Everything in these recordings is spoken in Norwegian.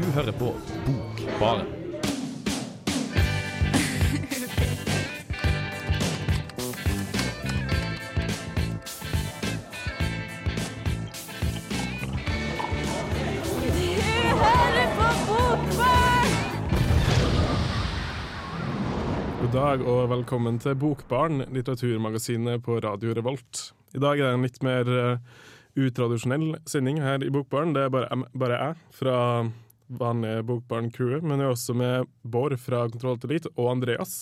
Du hører på Bokbaren. God dag og velkommen til Bokbarn, litteraturmagasinet på Radio Revolt. I dag er det en litt mer eh, utradisjonell sending her i Bokbarn. Det er bare, bare jeg fra vanlige Bokbarn-crewet, men jeg er også med Bård fra Kontroll til Elite og Andreas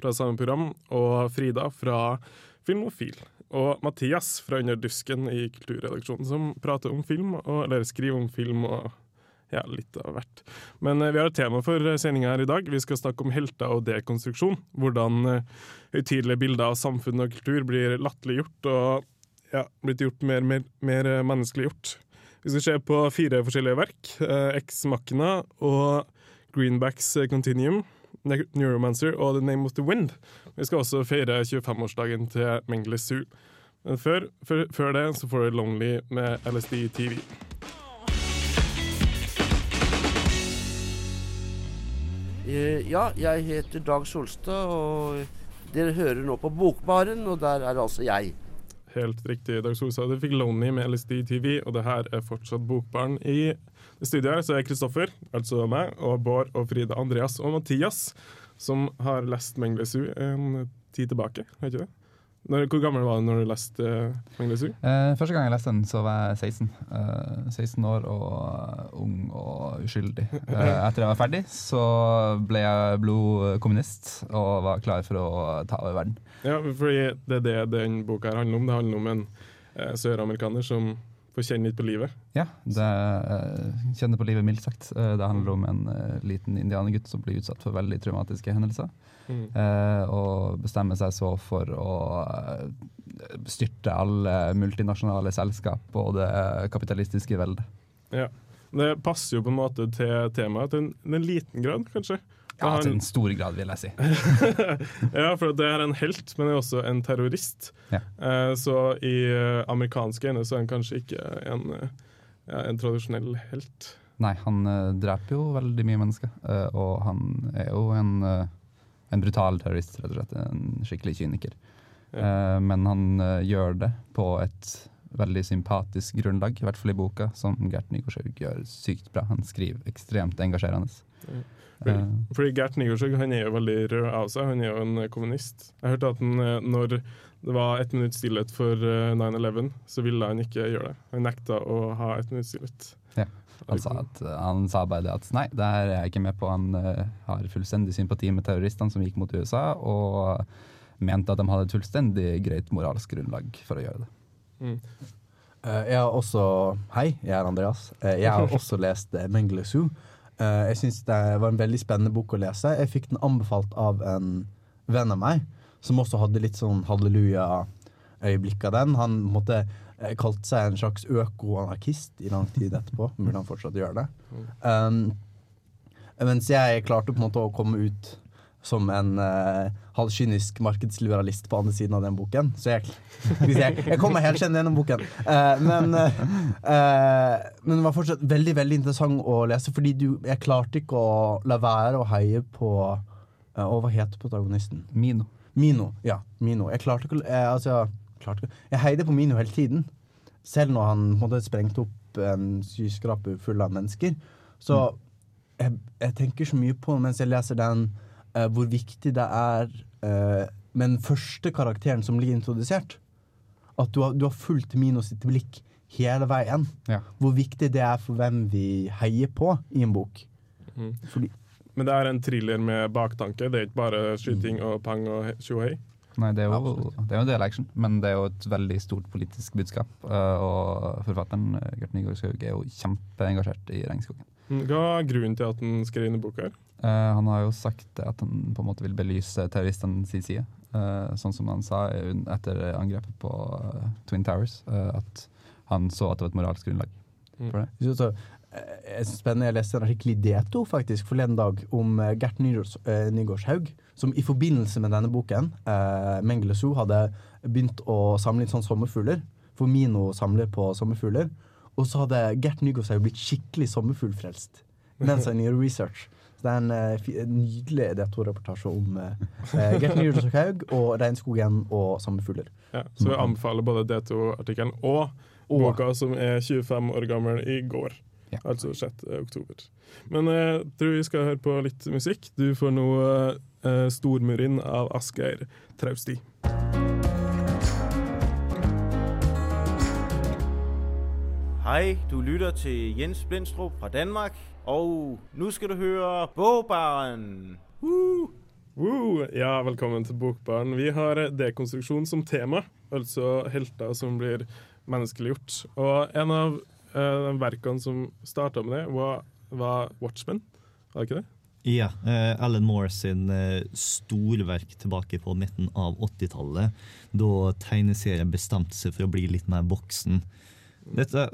fra samme program, og Frida fra Filmofil. Og Mathias fra Under dusken i kulturredaksjonen, som prater om film, og, eller skriver om film og ja, litt av hvert. Men eh, vi har et tema for sendinga her i dag. Vi skal snakke om helter og dekonstruksjon. Hvordan eh, høytidelige bilder av samfunn og kultur blir latterliggjort og ja, blitt gjort mer, mer, mer eh, menneskeliggjort. Vi skal se på fire forskjellige verk. Eh, Ex Machina og Greenbacks eh, Continuum, Neuromancer og The Name of the Wind. Vi skal også feire 25-årsdagen til Mengele Zoo. Men før, før, før det så får du Lonely med LSD TV. Eh, Ja, jeg heter Dag Solstad, og dere hører nå på Bokbaren, og der er altså jeg. Helt riktig, Dag Solstad. Du fikk Lonely med LSD TV, og det her er fortsatt Bokbarn. I studioet her så er Kristoffer, altså meg, og Bård og Frida Andreas og Mathias, som har lest Menglesu en tid tilbake, vet ikke det? Når, hvor gammel var du når du leste uh, Menglesu? Uh, første gang jeg leste den, så var jeg 16. Uh, 16 år og eh, ung og uskyldig. Eh, etter jeg var ferdig, så ble jeg blodkommunist og var klar for å ta over verden. Ja, fordi det er det den boka her handler om. Det handler om en eh, søramerikaner som får kjenne litt på livet. Ja, det eh, kjenner på livet mildt sagt. Eh, det handler om en eh, liten indianergutt som blir utsatt for veldig traumatiske hendelser. Mm. Og bestemmer seg så for å styrte alle multinasjonale selskap og det kapitalistiske veldet. Ja. Det passer jo på en måte til temaet til en, en liten grad, kanskje. Ja, Han- til en stor grad, vil jeg si. ja, for det er en helt, men er også en terrorist. Ja. Eh, så i eh, amerikanske øyne så er han kanskje ikke en, eh, ja, en tradisjonell helt. Nei, han eh, dreper jo veldig mye mennesker, eh, og han er jo en, eh, en brutal terrorist, rett og slett. En skikkelig kyniker. Eh, men han gjør det på et veldig sympatisk grunnlag, i hvert fall i boka, som Gert Nygaardshaug gjør sykt bra. Han skriver ekstremt engasjerende. Eh, Fordi Gert Nygaardshaug han er jo veldig rød av seg, han er jo en eh, kommunist. Jeg hørte at han, eh, når det var ett minutts stillhet for eh, 9-11, så ville han ikke gjøre det. Han nekta å ha ett minutts stillhet. Ja. Han sa, at, eh, han sa bare det at nei, det her er jeg ikke med på. Han uh, har fullstendig sympati med terroristene som gikk mot USA, og mente at de hadde et fullstendig greit moralsk grunnlag for å gjøre det. Mm. Uh, jeg har også Hei, jeg er Andreas. Uh, jeg har også lest uh, Mengele Zoo. Eh, jeg syns det var en veldig spennende bok å lese. Jeg fikk den anbefalt av en venn av meg, som også hadde litt sånn halleluja-øyeblikk av den. Han måtte, eh, kalte seg en slags øko-anarkist i lang tid etterpå. Mulig han fortsatt gjør det. Um, mens jeg klarte på en måte å komme ut som en uh, halvkynisk markedsliberalist på andre siden av den boken. Så jeg, jeg, jeg kommer helt kjent gjennom boken. Uh, men, uh, men den var fortsatt veldig veldig interessant å lese, fordi du, jeg klarte ikke å la være å heie på Og hva heter protagonisten? Mino. Mino. Ja, Mino. Jeg klarte ikke å- eh, altså, klarte ikke Jeg heide på Mino hele tiden. Selv når han måtte en sprengte opp en skyskraper full av mennesker. Så jeg, jeg tenker så mye på mens jeg leser den, eh, hvor viktig det er eh, med den første karakteren som blir introdusert. At du har, du har fulgt Mino sitt blikk hele veien. Ja. Hvor viktig det er for hvem vi heier på i en bok. Mm. Fordi Men det er en thriller med baktanke. Det er ikke bare skyting og pang og he- tjohei. Nei, det er, jo, det er jo en del action, men det er jo et veldig stort politisk budskap. eh, og forfatteren eh, Gert Nygaard Skaug er jo kjempeengasjert i regnskogen. Mm, Hva er grunnen til at han skrev inn i boka? her? Uh, han har jo sagt at han på en måte vil belyse terroristene sin side. Uh, sånn som han sa etter angrepet på uh, Twin Towers, eh, at han så at det var et moralsk grunnlag for det. Mm. så, jeg synes spennende, jeg leste en artikkel i Deto faktisk forleden dag om Gert Nygaards- Nygaardshaug, som i forbindelse med denne boken, uh, Mengele Zoo, hadde begynt å samle inn sånn sommerfugler. For Mino samler på sommerfugler. Og så hadde Gert Nygaard seg blitt skikkelig sommerfuglfrelst mens han gjør research. Så det er en, uh, nydelig DR2-reportasje om uh, Gert Nygaard og regnskogen og sommerfugler. Ja, så vi anbefaler både D2-artikkelen og Og- boka som er 25 år gammel i går. Ja. Altså 6. oktober. Men jeg jeg tror vi skal høre på litt musikk. Du får nå uh, 'Stormurin' av Asgeir Trausti. Hej, du lytter til Jens Blindstrup fra Danmark, og nu skal du høre Bogbaren. Woo! Woo! Ja, velkommen til Bokbaren. Vi har dekonstruksjon som tema, altså helter som blir menneskeliggjort. Og en av uh, de verkene som starta med det, var, var Watchmen. Var det ikke det? Ja, Uh, Alan Moore sin uh, storverk tilbake på midten av 80-tallet, da tegneserien bestemte seg for å bli litt mer voksen. Dette,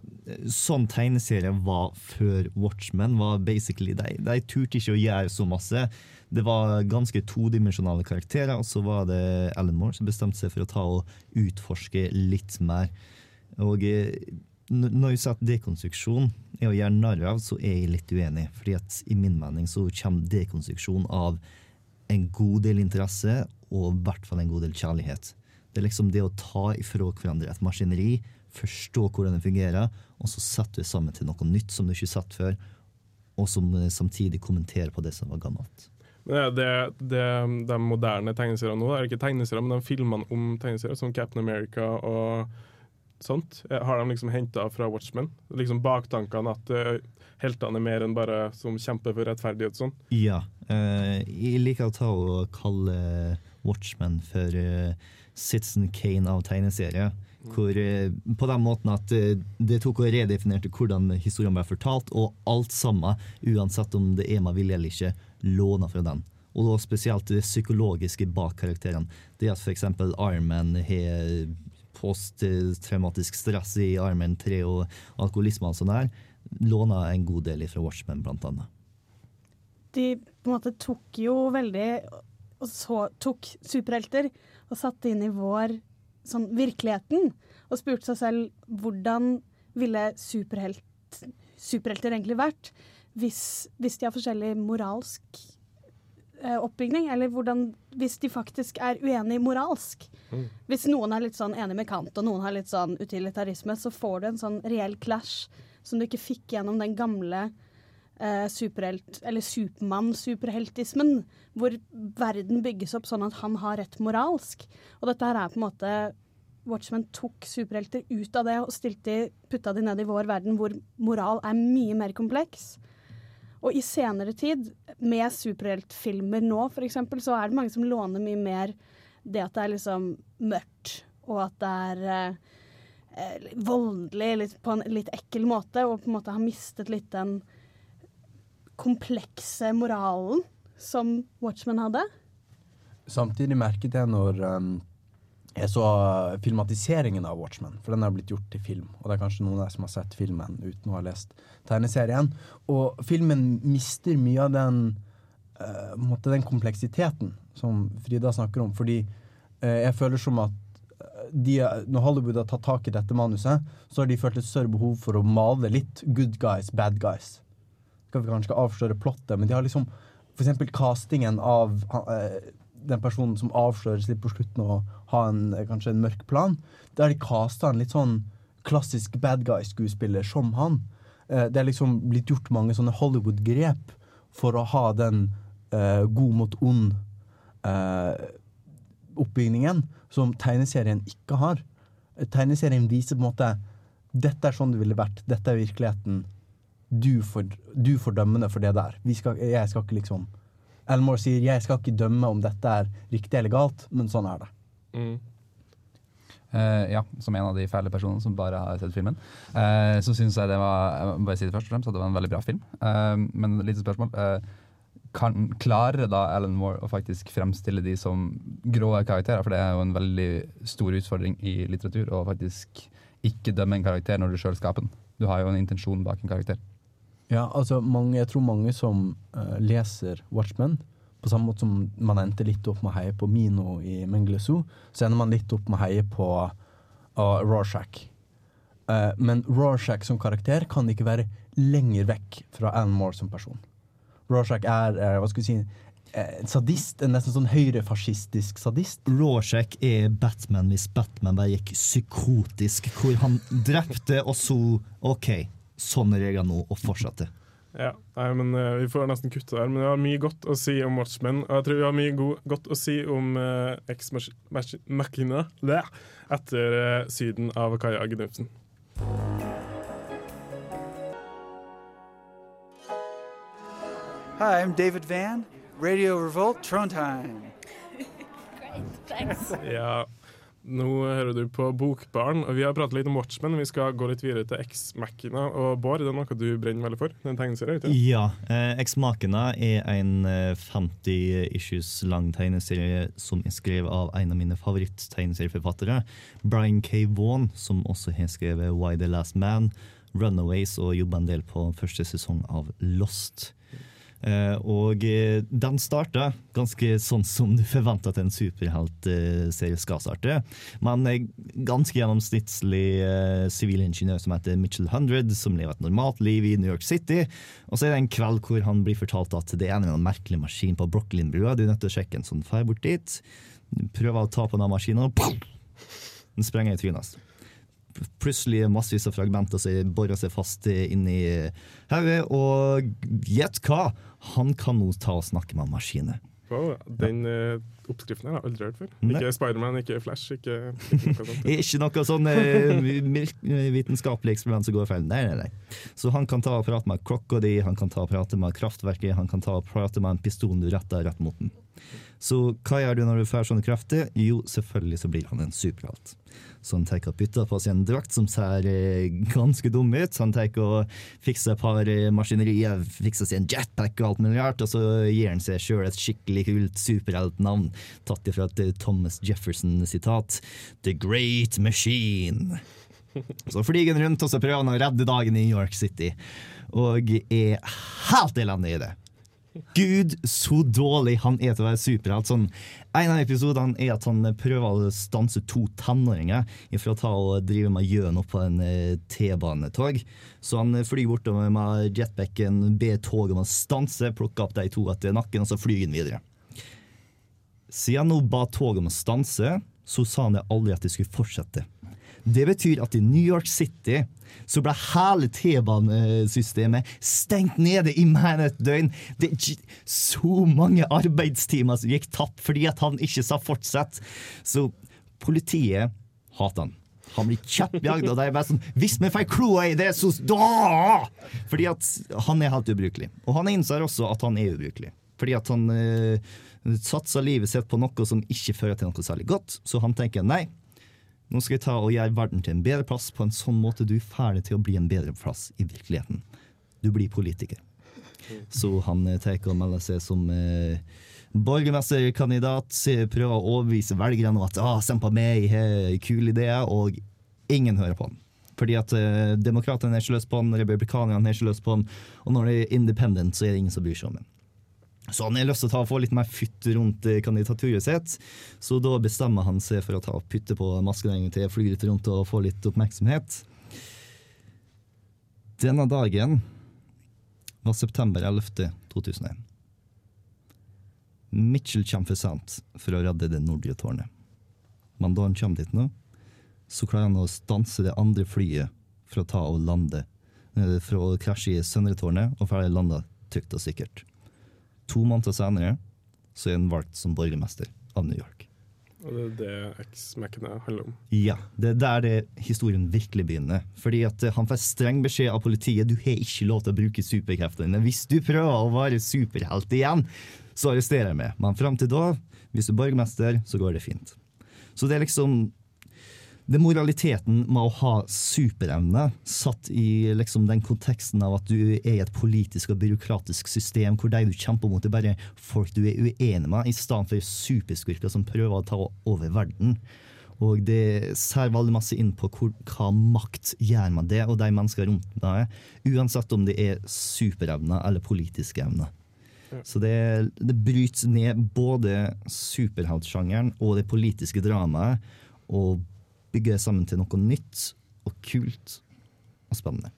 sånn tegneserie var før Watchmen. var basically De, de turte ikke å gjøre så masse. Det var ganske todimensjonale karakterer, og så var det Alan Moore som bestemte seg for å ta og utforske litt mer. Og eh, når jeg sier at dekonstruksjon er å gjøre narr av, så er jeg litt uenig. Fordi at i min mening så kommer dekonstruksjon av en god del interesse, og i hvert fall en god del kjærlighet. Det er liksom det å ta ifra hverandre et maskineri, forstå hvordan det fungerer, og så setter du det sammen til noe nytt som du ikke har sett før, og som eh, samtidig kommenterer på det som var gammelt. Men det, det, det, de moderne tegneseriene nå, det er ikke tegneserier, men de filmene om tegneserier, som Captain America og sånt, eh, har de liksom henta fra Watchmen. Liksom baktankene at eh, heltene er mer enn bare som kjemper for rettferdighet og sånn. Ja. eh, jeg liker å ta og kalle Watchmen for Citizen Kane av tegneserier. Hvor, eh, på den måten at eh, det tok og redefinerte hvordan historien ble fortalt, og alt sammen, uansett om det er med vilje eller ikke, låna fra den. Og da spesielt det psykologiske bak karakterene. Det at f.eks. Man har posttraumatisk stress i armen, tre og alkoholisme og sånn der, låna en god del fra Watchmen, blant annet. de på en måte tok jo veldig og så tok superhelter og satte inn i vår sånn virkeligheten og spurte seg selv hvordan ville superhelt, superhelter egentlig vært hvis, hvis de har forskjellig moralsk eh, oppbygning, eller hvordan, hvis de faktisk er uenige moralsk. Mm. Hvis noen er litt sånn enig med Kant, og noen har litt sånn utilitarisme, så får du en sånn reell clash som du ikke fikk gjennom den gamle eh, superhelt, eller Supermann-superheltismen, hvor verden bygges opp sånn at han har rett moralsk. Og dette her er på en måte Watchmen tok superhelter ut av det og stilte, putta de ned i vår verden, hvor moral er mye mer kompleks. Og i senere tid, med superheltfilmer nå f.eks., så er det mange som låner mye mer det at det er liksom mørkt, og at det er eh, eh, voldelig litt, på en litt ekkel måte, og på en måte har mistet litt den komplekse moralen som Watchmen hadde. Samtidig merket jeg når um, jeg så filmatiseringen av Watchmen, for den har blitt gjort til film. Og det er kanskje noen av dere som har sett filmen uten å ha lest tegneserien. Og filmen mister mye av den, uh, måte den kompleksiteten som Frida snakker om. Fordi uh, jeg føler som at uh, de, når Hollywood har tatt tak i dette manuset, så har de følt et større behov for å male litt good guys, bad guys. Skal vi kanskje avsløre plottet, men de har liksom for eksempel castingen av uh, den personen som avsløres litt på slutten og har en, kanskje en mørk plan. Da har de casta en litt sånn klassisk bad guy-skuespiller som han. Uh, det er liksom blitt gjort mange sånne Hollywood-grep for å ha den uh, god mot ond eh, oppbygningen som tegneserien ikke har. Eh, Tegneserien viser på en måte dette er sånn det ville vært, dette er virkeligheten. Du får, du får dømme for det der. Vi skal, jeg skal ikke liksom Elmore sier jeg skal ikke dømme om dette er riktig eller galt, men sånn er det. Mm. Uh, ja, som en av de fæle personene som bare har sett filmen. Uh, så syns jeg det var jeg må bare si det først og fremst, at det var en veldig bra film. Uh, men et lite spørsmål. Eh, kan, klarer da Alan Moore å faktisk fremstille de som grå karakterer? For det er jo en veldig stor utfordring i litteratur å faktisk ikke dømme en karakter når du sjøl skaper den. Du har jo en intensjon bak en karakter. Ja, altså mange, jeg tror mange som uh, leser Watchmen, på samme måte som man endte litt opp med å heie på Mino i Mengele Zoo, så ender man litt opp med å heie på uh, Rorschach. Uh, men Rorschach som karakter kan ikke være lenger vekk fra Alan Moore som person. Rorschach er uh, hva skal vi si, en sadist, en nesten sånn høyrefascistisk sadist. Rorschach er Batman hvis Batman bare gikk psykotisk, hvor han drepte, og så OK, sånn regler nå, og fortsette. Ja, nei, men uh, Vi får nesten kutte der, men vi har mye godt å si om Watchmen. Og jeg tror vi har mye go godt å si om uh, Ex Mach- Mach- Machina etter uh, Syden av Kaja Gnufsen. Hi, I'm David Van, Radio Revolt, Trondheim. Great, thanks. Ja, nå hører du på Bokbaren, og vi har pratet litt om Watchmen. Vi skal gå litt videre til X-Machina. Og Bård, det er noe du brenner veldig for? Den tegneserien, ikke? Ja. Eh, X-Machina er en eh, 50 issues lang tegneserie som er skrevet av en av mine favoritt-tegneserieforfattere, Brian K. Vaughan, som også har skrevet Why the Last Man, Runaways og jobba en del på første sesong av Lost. Eh, og eh, den starta ganske sånn som du forventer at en superheltserie skal starte. Men eh, ganske gjennomsnittlig sivilingeniør som heter Mitchell Hundred, som lever et normalt liv i New York City. Og så er det en kveld hvor han blir fortalt at det er en merkelig maskin på Brooklyn-brua. Du er nødt til å sjekke en sånn drar bort dit. Prøver å ta på den maskinen, og den sprenger i trynet hans. Plutselig massevis av fragmenter som borer seg fast inni hodet, og gjett hva? Han kan nå ta og snakke med maskiner. Wow, den ja. oppskriften her har jeg aldri hørt før. Ikke Spiderman, ikke Flash, ikke, ikke noe sånt. Ikke noe sånn eh, vitenskapelig eksperiment som går feil. Nei, nei, nei. Så han kan ta og prate med klokka di, han kan ta og prate med kraftverket, han kan ta og prate med en pistol du retter rett mot den. Så hva gjør du når du får sånne krefter? Jo, selvfølgelig så blir han en superhelt. Så han tar og bytter på seg en drakt som ser eh, ganske dum ut. Han tar og fikser et par eh, maskinerier, fikser seg en jetpack og alt mulig rart, og så gir han seg sjøl et skikkelig kult superheltnavn, tatt ifra et eh, Thomas Jefferson-sitat. The Great Machine. Så flyr han rundt og så prøver han å redde dagen i New York City, og er helt elendig i det. Gud, så dårlig han er til å være superhelt. Sånn, en av episodene er at han prøver å stanse to tenåringer fra å ta og drive med gjøn på en eh, T-banetog. Så han flyr bortover med jetpacken, ber toget om å stanse, plukker opp de to etter nakken, og så flyr han videre. Siden han nå ba toget om å stanse, så sa han det aldri at de skulle fortsette. Det betyr at i New York City så ble hele T-banesystemet stengt nede i mer et døgn. Det er så mange arbeidstimer som gikk tapt fordi at han ikke sa fortsett. Så politiet hater han. Han blir kjappjagd, og de er bare sånn Hvis vi får kloa i det, så da! Fordi at han er helt ubrukelig. Og han innser også at han er ubrukelig. Fordi at han eh, satser livet sitt på noe som ikke fører til noe særlig godt. Så han tenker nei, nå skal jeg ta og gjøre verden til en bedre plass på en sånn måte du er ferdig til å bli en bedre plass i virkeligheten. Du blir politiker. Så han eh, tar og melder seg som eh, borgermesterkandidat, prøver å overbevise velgerne om at ah, stem på meg, jeg kule ideer, og ingen hører på han. Fordi at eh, demokratene er ikke løst på han, republikanerne er ikke løst på han, og når det er independent, så er det ingen som bryr seg om han. Så han har lyst til å få litt mer fytt rundt eh, kandidaturet sitt. Så da bestemmer han seg for å ta og putte på masken en gang til, fly litt rundt og få litt oppmerksomhet. Denne dagen var september 11. 2001. Mitchell kommer for sent for å redde det nordlige tårnet. Men da han kommer dit nå, så klarer han å stanse det andre flyet fra å ta og lande. eh, Fra å krasje i søndre tårnet og ferdig landa trygt og sikkert. To måneder senere så er han valgt som borgermester av New York. Og det er det X-Mac-ene handler om. Ja, det er der det historien virkelig begynner. Fordi at eh, han får streng beskjed av politiet du har ikke lov til å bruke superkreftene dine. Hvis du prøver å være superhelt igjen, så arresterer jeg meg. Men fram til da, hvis du er borgermester, så går det fint. Så det er liksom det moraliteten med å ha superevne, satt i liksom den konteksten av at du er i et politisk og byråkratisk system hvor de du kjemper mot, er bare folk du er uenig med, i stedet for superskurker som prøver å ta over verden. Og det ser veldig masse inn på hvor, hva makt gjør med det, og de mennesker rundt deg, uansett om det er superevner eller politiske evner. Så det, det bryter ned både superheltsjangeren og det politiske dramaet, og bygger det sammen til noe nytt og kult og spennende.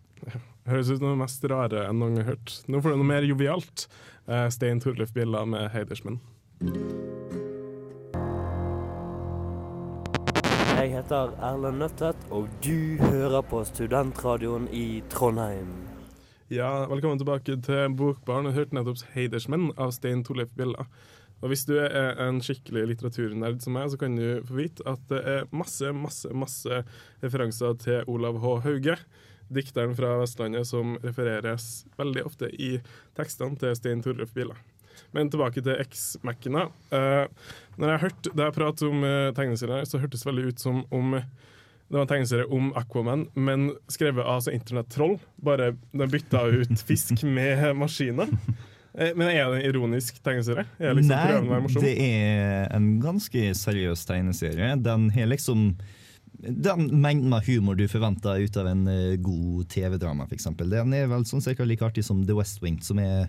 Høres ut som det mest rare enn noen har hørt. Nå får du noe mer jovialt. Eh, Stein Torleif Bjella med 'Heidersmenn'. Jeg heter Erlend Nøttet, og du hører på Studentradioen i Trondheim. Ja, velkommen tilbake til Bokbarn. Du hørte nettopp 'Heidersmenn' av Stein Torleif Bjella. Og Hvis du er en skikkelig litteraturnerd som meg, så kan du få vite at det er masse, masse, masse referanser til Olav H. Hauge. Dikteren fra Vestlandet som refereres veldig ofte i tekstene til Stein Torleif Bjella. Men tilbake til X-Mac-ene. Uh, når jeg hørte det jeg pratet om uh, tegneserier, så hørtes det veldig ut som om det var en tegneserie om Aquaman, men skrevet av altså internettroll. Bare de bytta ut fisk med maskiner. Eh, Men er det en ironisk tegneserie? Er liksom Nei, det er en ganske seriøs tegneserie. Den har liksom den mengden med humor du forventer ut av en eh, god TV-drama, f.eks. Den er vel sånn cirka like artig som The West Wing, som er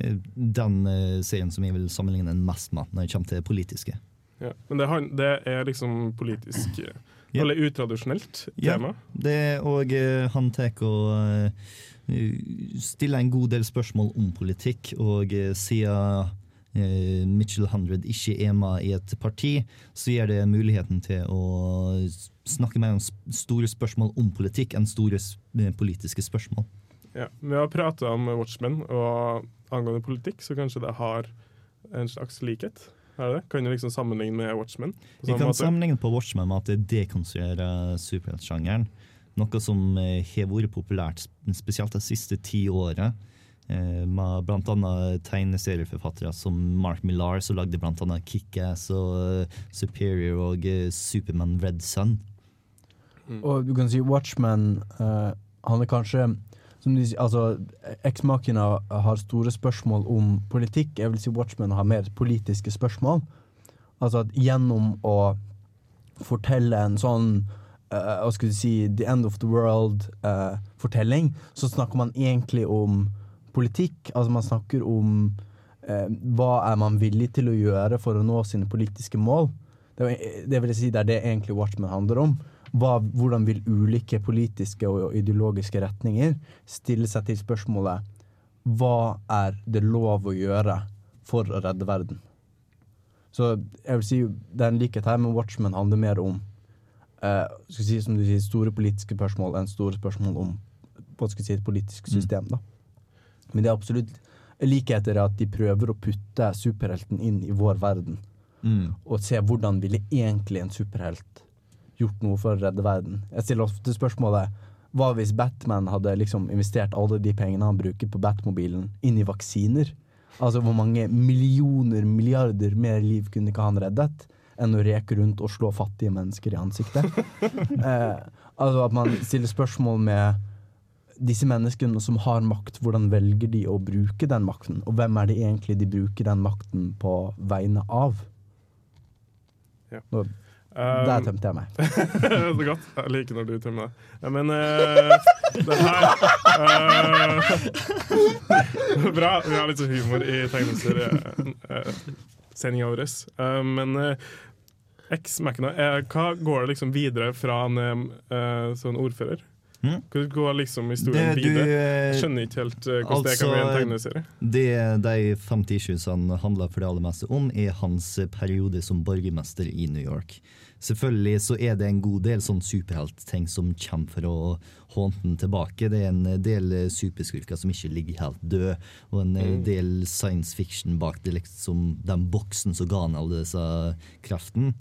eh, den serien som jeg vil sammenligne den mest med når det kommer til politiske. Ja. Men det, det er liksom politisk. Eller utradisjonelt Ja, det, og han tar og stiller en god del spørsmål om politikk, og eh, siden eh, Mitchell Hundred ikke er med i et parti, så gir det muligheten til å snakke mer om store spørsmål om politikk enn store eh, politiske spørsmål. Ja. Vi har prata om Watchmen, og angående politikk, så kanskje det har en slags likhet? Er det? Kan du liksom sammenligne med Watchmen? Vi kan måte? sammenligne på Watchmen med at det dekonstruerer superheltsjangeren. Noe som eh, har vært populært spesielt de siste ti årene. Eh, med annet tegneserieforfattere som Mark Millar, som lagde annet Kickass og eh, Superior og Superman Red Sun. Og du kan si Watchmen uh, Han er kanskje som de, altså, Eks-makina har store spørsmål om politikk. Jeg vil si Watchmen har mer politiske spørsmål. Altså at gjennom å fortelle en sånn eh, hva skulle du si, The End of the World-fortelling, så snakker man egentlig om politikk. Altså man snakker om uh, hva er man villig til å gjøre for å nå sine politiske mål. Det, det vil jeg si det er det egentlig Watchmen handler om. Hva, hvordan vil ulike politiske og ideologiske retninger stille seg til spørsmålet hva er det lov å gjøre for å redde verden? Så jeg vil si det er en likhet her, men Watchmen handler mer om eh, si, som du sier, store politiske spørsmål enn store spørsmål om hva skal si, et politisk system. Da. Men det er absolutt likheter at de prøver å putte superhelten inn i vår verden. Mm. Og se hvordan ville egentlig en superhelt gjort noe for å redde verden. Jeg stiller ofte spørsmålet hva hvis Batman hadde liksom investert alle de pengene han bruker på Batmobilen, inn i vaksiner? Altså hvor mange millioner, milliarder mer liv kunne ikke han reddet enn å reke rundt og slå fattige mennesker i ansiktet? eh, altså at man stiller spørsmål med disse menneskene som har makt, hvordan velger de å bruke den makten? Og hvem er det egentlig de bruker den makten på vegne av? Ja. Nå, Um, der tømte jeg meg. så godt. Jeg liker når du tømmer deg. Ja, men uh, det her uh, Bra. Vi har litt sånn humor i tegneseriesendinga vår. Uh, men uh, X-Mac-ene, eh, hva går det liksom videre fra en eh, sånn ordfører? Mm. Hva går liksom historien Det du, videre? eh, Jeg skjønner ikke helt eh, hvordan det kan bli en altså, tegneserie. Det de 50 issues han handler for det aller meste om, er hans periode som borgermester i New York. Selvfølgelig så er det en god del sånn superheltting som kommer for å håndte den tilbake. Det er en del superskurker som ikke ligger helt død, og en Mm. del science fiction bak det, liksom den boksen som ga han alle disse kraften.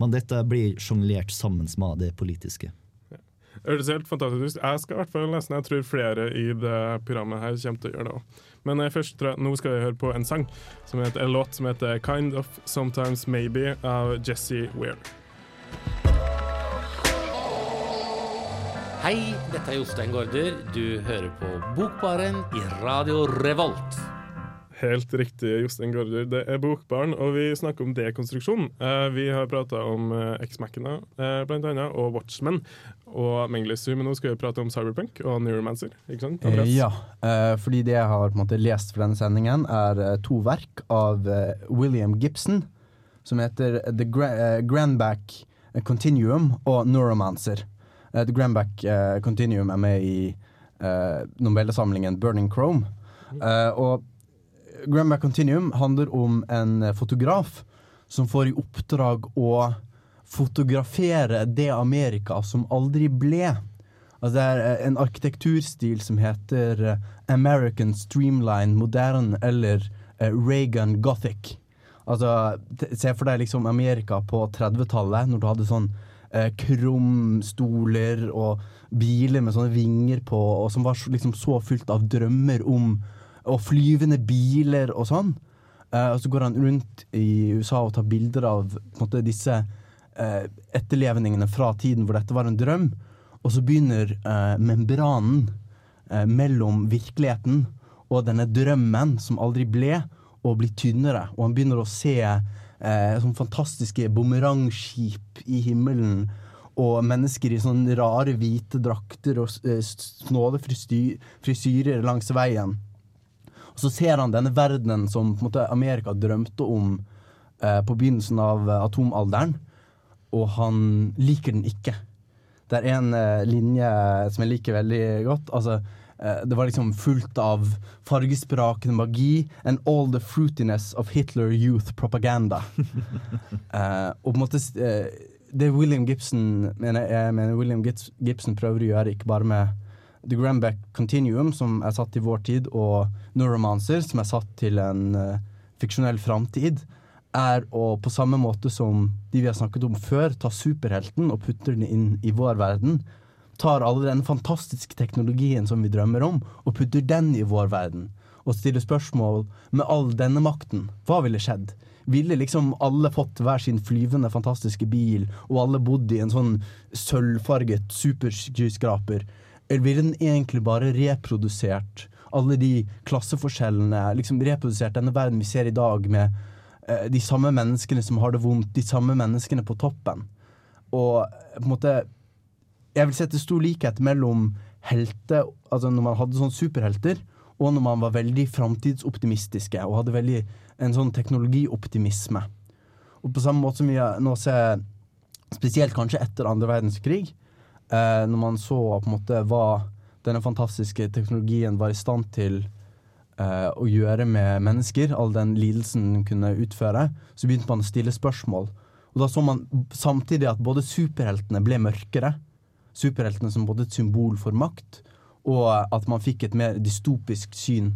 Men dette blir sjonglert sammen med det politiske. Det høres helt fantastisk. Jeg skal i hvert fall lese den. Jeg tror flere i det programmet her kommer til å gjøre det òg. Men eh, først tror jeg, nå skal vi høre på en sang, som heter, en låt som heter 'Kind of Sometimes Maybe' av Jesse Weir. Hei, dette er Jostein Gaarder. Du hører på Bokbaren i Radio Revolt. Helt riktig, Jostein Gaarder. Det er Bokbarn, og vi snakker om dekonstruksjon. Eh, vi har prata om eh, X-Mac-ene, eh, blant annet, og Watchmen og Menglesu, men nå skal vi prate om Cyberpunk og Neuromancer. Ikke sant? Andreas? ja, eh, fordi det jeg har på en måte lest for denne sendingen, er to verk av William Gibson, som heter The Gra Grandback Continuum og Neuromancer. Uh, The Granback uh, Continuum er med i uh, novellesamlingen 'Burning Chrome'. Eh, og Granback Continuum handler om en eh, fotograf som får i oppdrag å fotografere det Amerika som aldri ble. Altså det er eh, en arkitekturstil som heter eh, American Streamline Modern eller eh, Reagan Gothic. Altså, se for deg liksom Amerika på 30-tallet, når du hadde sånn eh, krumstoler og biler med sånne vinger på, og som var liksom så fylt av drømmer om Og flyvende biler og sånn. Eh, og så går han rundt i USA og tar bilder av måte, disse eh, etterlevningene fra tiden hvor dette var en drøm. Og så begynner eh, membranen eh, mellom virkeligheten og denne drømmen som aldri ble, å bli tynnere. Og han begynner å se eh, sånne fantastiske bumerangskip i himmelen. Og mennesker i sånne rare hvite drakter og eh, snåle frisyrer langs veien. Og så ser han denne verdenen som måte, Amerika drømte om eh, på begynnelsen av eh, atomalderen, og han liker den ikke. Det er en eh, linje som jeg liker veldig godt. Altså, det var liksom fullt av fargesprakende magi and all the fruitiness of Hitler youth propaganda. Eh, og på en måte eh, Det William Gibson mener, jeg mener William Gibson prøver å gjøre, ikke bare med The Gramback Continuum, som er satt i vår tid, og Neuromancer, som er satt til en uh, fiksjonell framtid, er å på samme måte som de vi har snakket om før, ta superhelten og putte den inn i vår verden. Tar alle den fantastiske teknologien som vi drømmer om, og putter den i vår verden. Og stiller spørsmål med all denne makten. Hva ville skjedd? Ville liksom alle fått hver sin flyvende, fantastiske bil, og alle bodd i en sånn sølvfarget superskyskraper? Eller ville den egentlig bare reprodusert alle de klasseforskjellene, liksom reprodusert denne verden vi ser i dag med eh, de samme menneskene som har det vondt, de samme menneskene på toppen. Og på en måte Jeg vil sette stor likhet mellom helte, altså når man hadde sånne superhelter, og når man var veldig framtidsoptimistiske og hadde veldig en sånn teknologioptimisme. Og på samme måte som vi nå ser, spesielt kanskje etter andre verdenskrig, eh, når man så på en måte hva denne fantastiske teknologien var i stand til eh, å gjøre med mennesker, all den lidelsen den kunne utføre, så begynte man å stille spørsmål. Og da så man samtidig at både superheltene ble mørkere, superheltene som både et symbol for makt, og at man fikk et mer dystopisk syn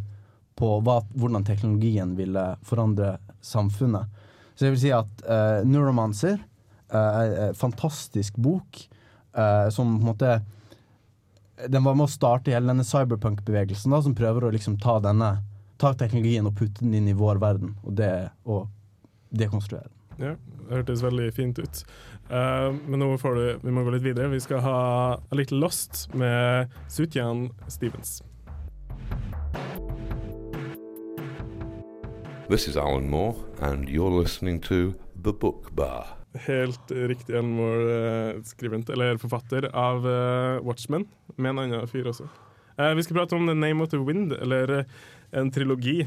på hva, hvordan teknologien ville forandre samfunnet. Så jeg vil si at uh, Neuromancer en fantastisk bok uh, som på en måte Den var med å starte hele denne cyberpunk-bevegelsen, som prøver å liksom ta denne Ta teknologien og putte den inn i vår verden, og, det, og dekonstruere den. Ja, det hørtes veldig fint ut. Eh, men nå får du, vi må gå litt videre. Vi skal ha A Little Lost med Sutjan Stevens. This is Alan Moore, and you're listening to The Book Bar. Helt riktig Alan Moore, eh, skribent, eller forfatter av eh, Watchmen, med en annen fyr også. Vi skal prate om The Name of the Wind, eller en trilogi,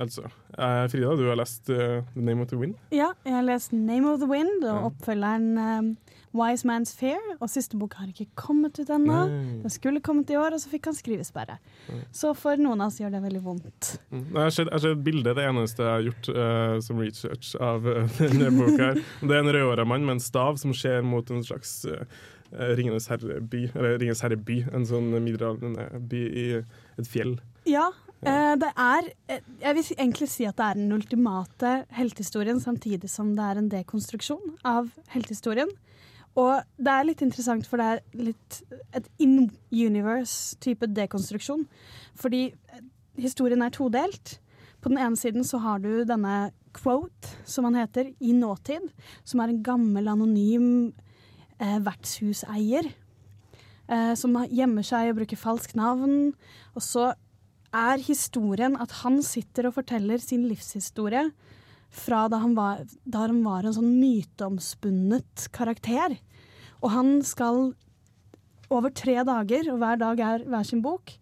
altså. Eh, Frida, du har lest uh, The Name of the Wind? Ja, jeg har lest 'Name of the Wind' og oppfølgeren um, 'Wise Man's Fear. Og siste bok har ikke kommet ut ennå. Den skulle kommet i år, og så fikk han skrivesperre. Så for noen av oss gjør det veldig vondt. Mm. Jeg har sett- jeg har sett det eneste jeg har gjort uh, som research av denne boka. her. Det er en rødhåra mann med en stav som ser mot en slags uh, Ringenes herre-by. Eller Ringenes herre-by, en sånn middelaldrende by i et fjell. Ja, eh, det er eh, Jeg vil egentlig si at det er den ultimate heltehistorien, samtidig som det er en dekonstruksjon av heltehistorien. Og det er litt interessant, for det er litt et in-universe-type dekonstruksjon. Fordi eh, historien er todelt. På den ene siden så har du denne quote, som han heter, i nåtid. Som er en gammel, anonym eh, vertshuseier. Eh, som gjemmer seg og bruker falskt navn. Og så er historien at han sitter og forteller sin livshistorie fra da han var, da han var en sånn myteomspunnet karakter. Og han skal over tre dager, og hver dag er hver sin bok,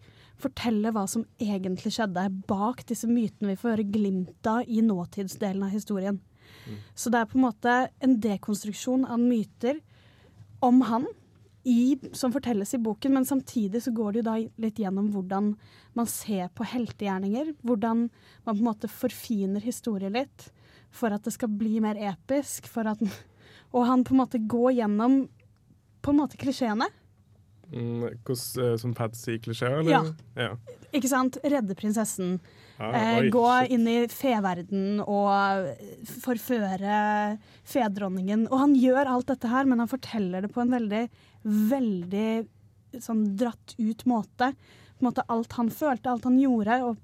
fortelle hva som egentlig skjedde bak disse mytene vi får høre glimt av i nåtidsdelen av historien. Så det er på en måte en dekonstruksjon av myter om han, i, som fortelles i boken, men samtidig så går det jo da litt gjennom hvordan man ser på heltegjerninger. Hvordan man på en måte forfiner historie litt for at det skal bli mer episk. For at, og han på en måte går gjennom på en måte klisjeene. Mm, hvordan, eh, som fantasy-klisjé, eller? Ja. ja. Ikke sant? Redde prinsessen. Ah, eh, oi, gå shit. inn i feverden og forføre fedronningen. Og han gjør alt dette her, men han forteller det på en veldig, veldig sånn dratt ut måte. På en måte alt han følte, alt han gjorde,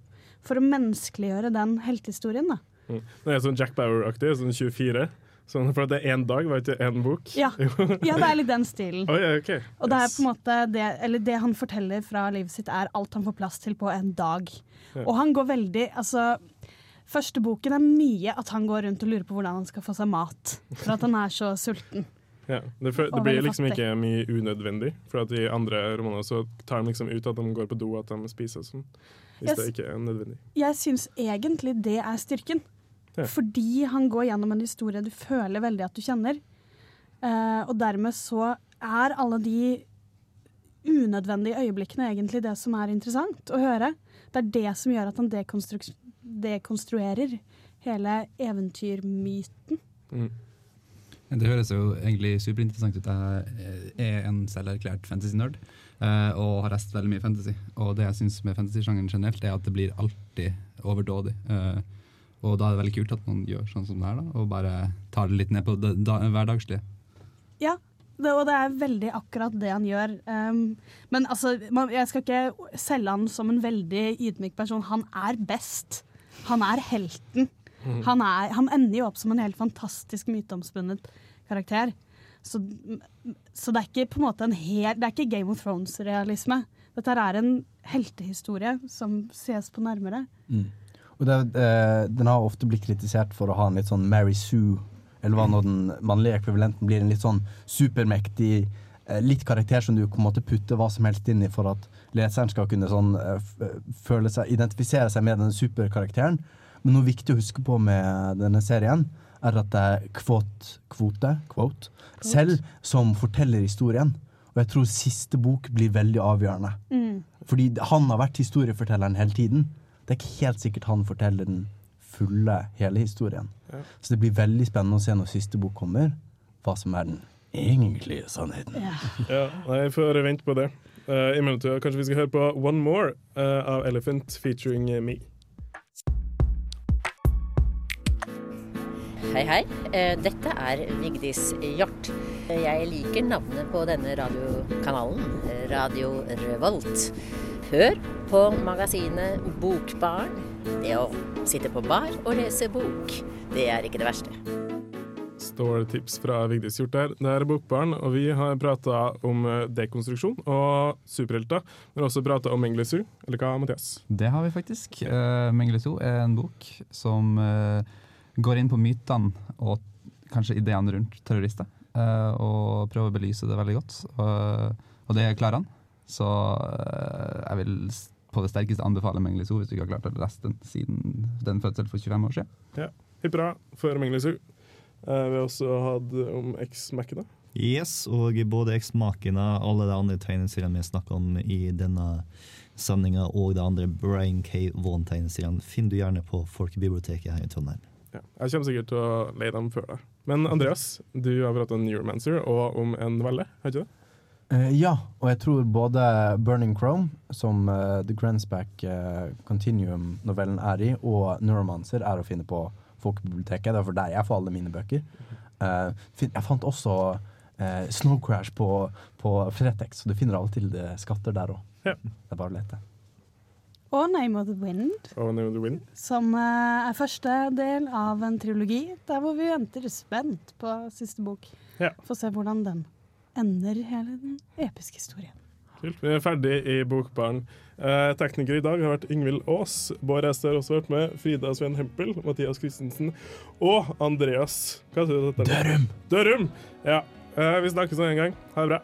for å menneskeliggjøre den heltehistorien. da. Mm. Det er sånn Jack Bauer-aktig, sånn 24. Sånn, for at det er én dag, var ikke én bok? Ja. Ja, det er litt den stilen. Oi, ja, ok. Og det er på en måte det, eller det han forteller fra livet sitt, er alt han får plass til på en dag. Ja. Og han går veldig Altså, første boken er mye at han går rundt og lurer på hvordan han skal få seg mat. For at han er så sulten. Ja, det, for, det blir liksom ikke mye unødvendig. For at i andre romaner så tar de liksom ut at de går på do, at de spiser og sånn. Hvis Yes. det ikke er nødvendig. Jeg syns egentlig det er styrken. Ja. Fordi han går gjennom en historie du føler veldig at du kjenner. Eh, og dermed så er alle de unødvendige øyeblikkene egentlig det som er interessant å høre. Det er det som gjør at han dekonstru dekonstruerer hele eventyrmyten. Mm. Det høres jo egentlig superinteressant ut. Jeg er en selverklært fantasy-nerd eh, og har lest veldig mye fantasy. Og det jeg syns med fantasy-sjangeren generelt, er at det blir alltid overdådig. Og da er det veldig kult at man gjør sånn som det er, da, og bare tar det litt ned på det da, hverdagslige. Ja, det, og det er veldig akkurat det han gjør. Um, men altså, man, jeg skal ikke selge han som en veldig ydmyk person. Han er best. Han er helten. Mhm. Han, er, han ender jo opp som en helt fantastisk myteomspunnet karakter. Så, så det er ikke på en måte en hel, det er ikke Game of Thrones-realisme. Dette er en heltehistorie som ses på nærmere. Mm. Og det, eh, den har ofte blitt kritisert for å ha en litt sånn Mary Sue, eller hva når den mannlige ekvivalenten blir en litt sånn supermektig eh, litt karakter som du på en måte putter hva som helst inn i for at leseren skal kunne sånn eh, føle seg, identifisere seg med den superkarakteren. Men noe viktig å huske på med denne serien, er at det er kvot, kvote, quote, selv som forteller historien. Og jeg tror siste bok blir veldig avgjørende. Mm. Fordi han har vært historiefortelleren hele tiden. Det er ikke helt sikkert han forteller den fulle, hele historien. Ja. Så det blir veldig spennende å se når siste bok kommer, hva som er den egentlige sannheten. Ja, nei, jeg får vente på det. Uh, I mellomtida kanskje vi skal høre på One More uh, av Elephant featuring Me. Hei, hei. Eh, Dette er Vigdis Hjort. Jeg liker navnet på denne radiokanalen, Radio Revolt. Hør på magasinet Bokbarn. Det å sitte på bar og lese bok, det er ikke det verste. Står tips fra Vigdis Hjort der. Det er Bokbarn, og vi har prata om eh, dekonstruksjon og superhelter. Men også prata om Menglesu. Eller hva, Mathias? Det har vi faktisk. Uh, Mengele 2 er en bok som uh, går inn på mytene og kanskje ideene rundt terrorister. Eh, og prøver å belyse det veldig godt. Og, og det klarer han. Så eh, jeg vil på det sterkeste anbefale Mengele 2 hvis du ikke har klart å lese den siden den fødsel for 25 år siden. Ja. Hurra for Menglesu. Eh, vi har også hatt om X-Mac-ene. Yes, og både Eksmakene, alle de andre tegneseriene vi snakker om i denne sendinga, og de andre Brian K. Vaughan-tegneseriene, finner du gjerne på Folkebiblioteket her i Trondheim. Ja. Jeg kommer sikkert til å leie dem før deg. Men Andreas, du har pratet om Neuromancer og om en novelle, har ikke det? Uh, ja, og jeg tror både Burning Chrome, som uh, The Grensback uh, Continuum-novellen er i, og Neuromancer er å finne på Folkebiblioteket. Det er for der jeg får alle mine bøker. Eh, fin jeg fant også eh, Snow Crash på, på Fretex, så du finner det skatter der òg. Ja. Det er bare å lete. Og Name of the Wind, Og Name of the Wind. som eh, er første del av en trilogi, der hvor vi venter spent på siste bok. Ja. For å se hvordan den ender hele den episke historien. Kult. Vi er ferdig i Bokbaren. Eh, tekniker i dag har vært Ingvild Aas. Bård Ester har også vært med. Frida Sven Hempel, Mathias Christensen og Andreas Hva heter dette? Dørum! Dørum! Ja. Eh, vi snakkes en gang. Ha det bra.